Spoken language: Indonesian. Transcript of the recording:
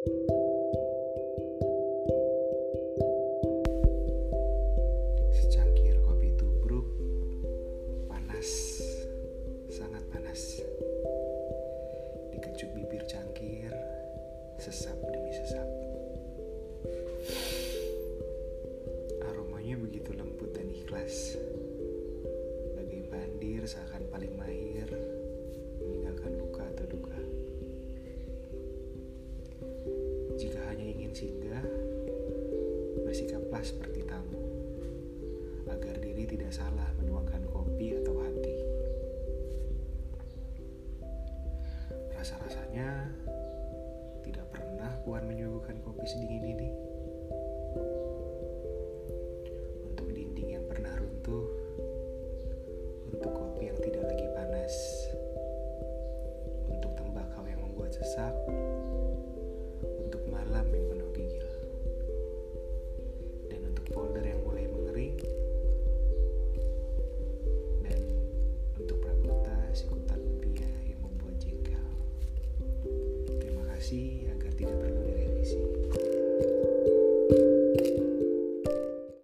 Secangkir kopi tubruk panas, sangat panas. Dikecup bibir cangkir, sesap demi sesap. Aromanya begitu lembut dan ikhlas. Bagai bandir seakan paling mahir ingin singgah, bersikaplah seperti tamu agar diri tidak salah menuangkan kopi atau hati. Rasa-rasanya tidak pernah Puan menyuguhkan kopi sedingin ini. see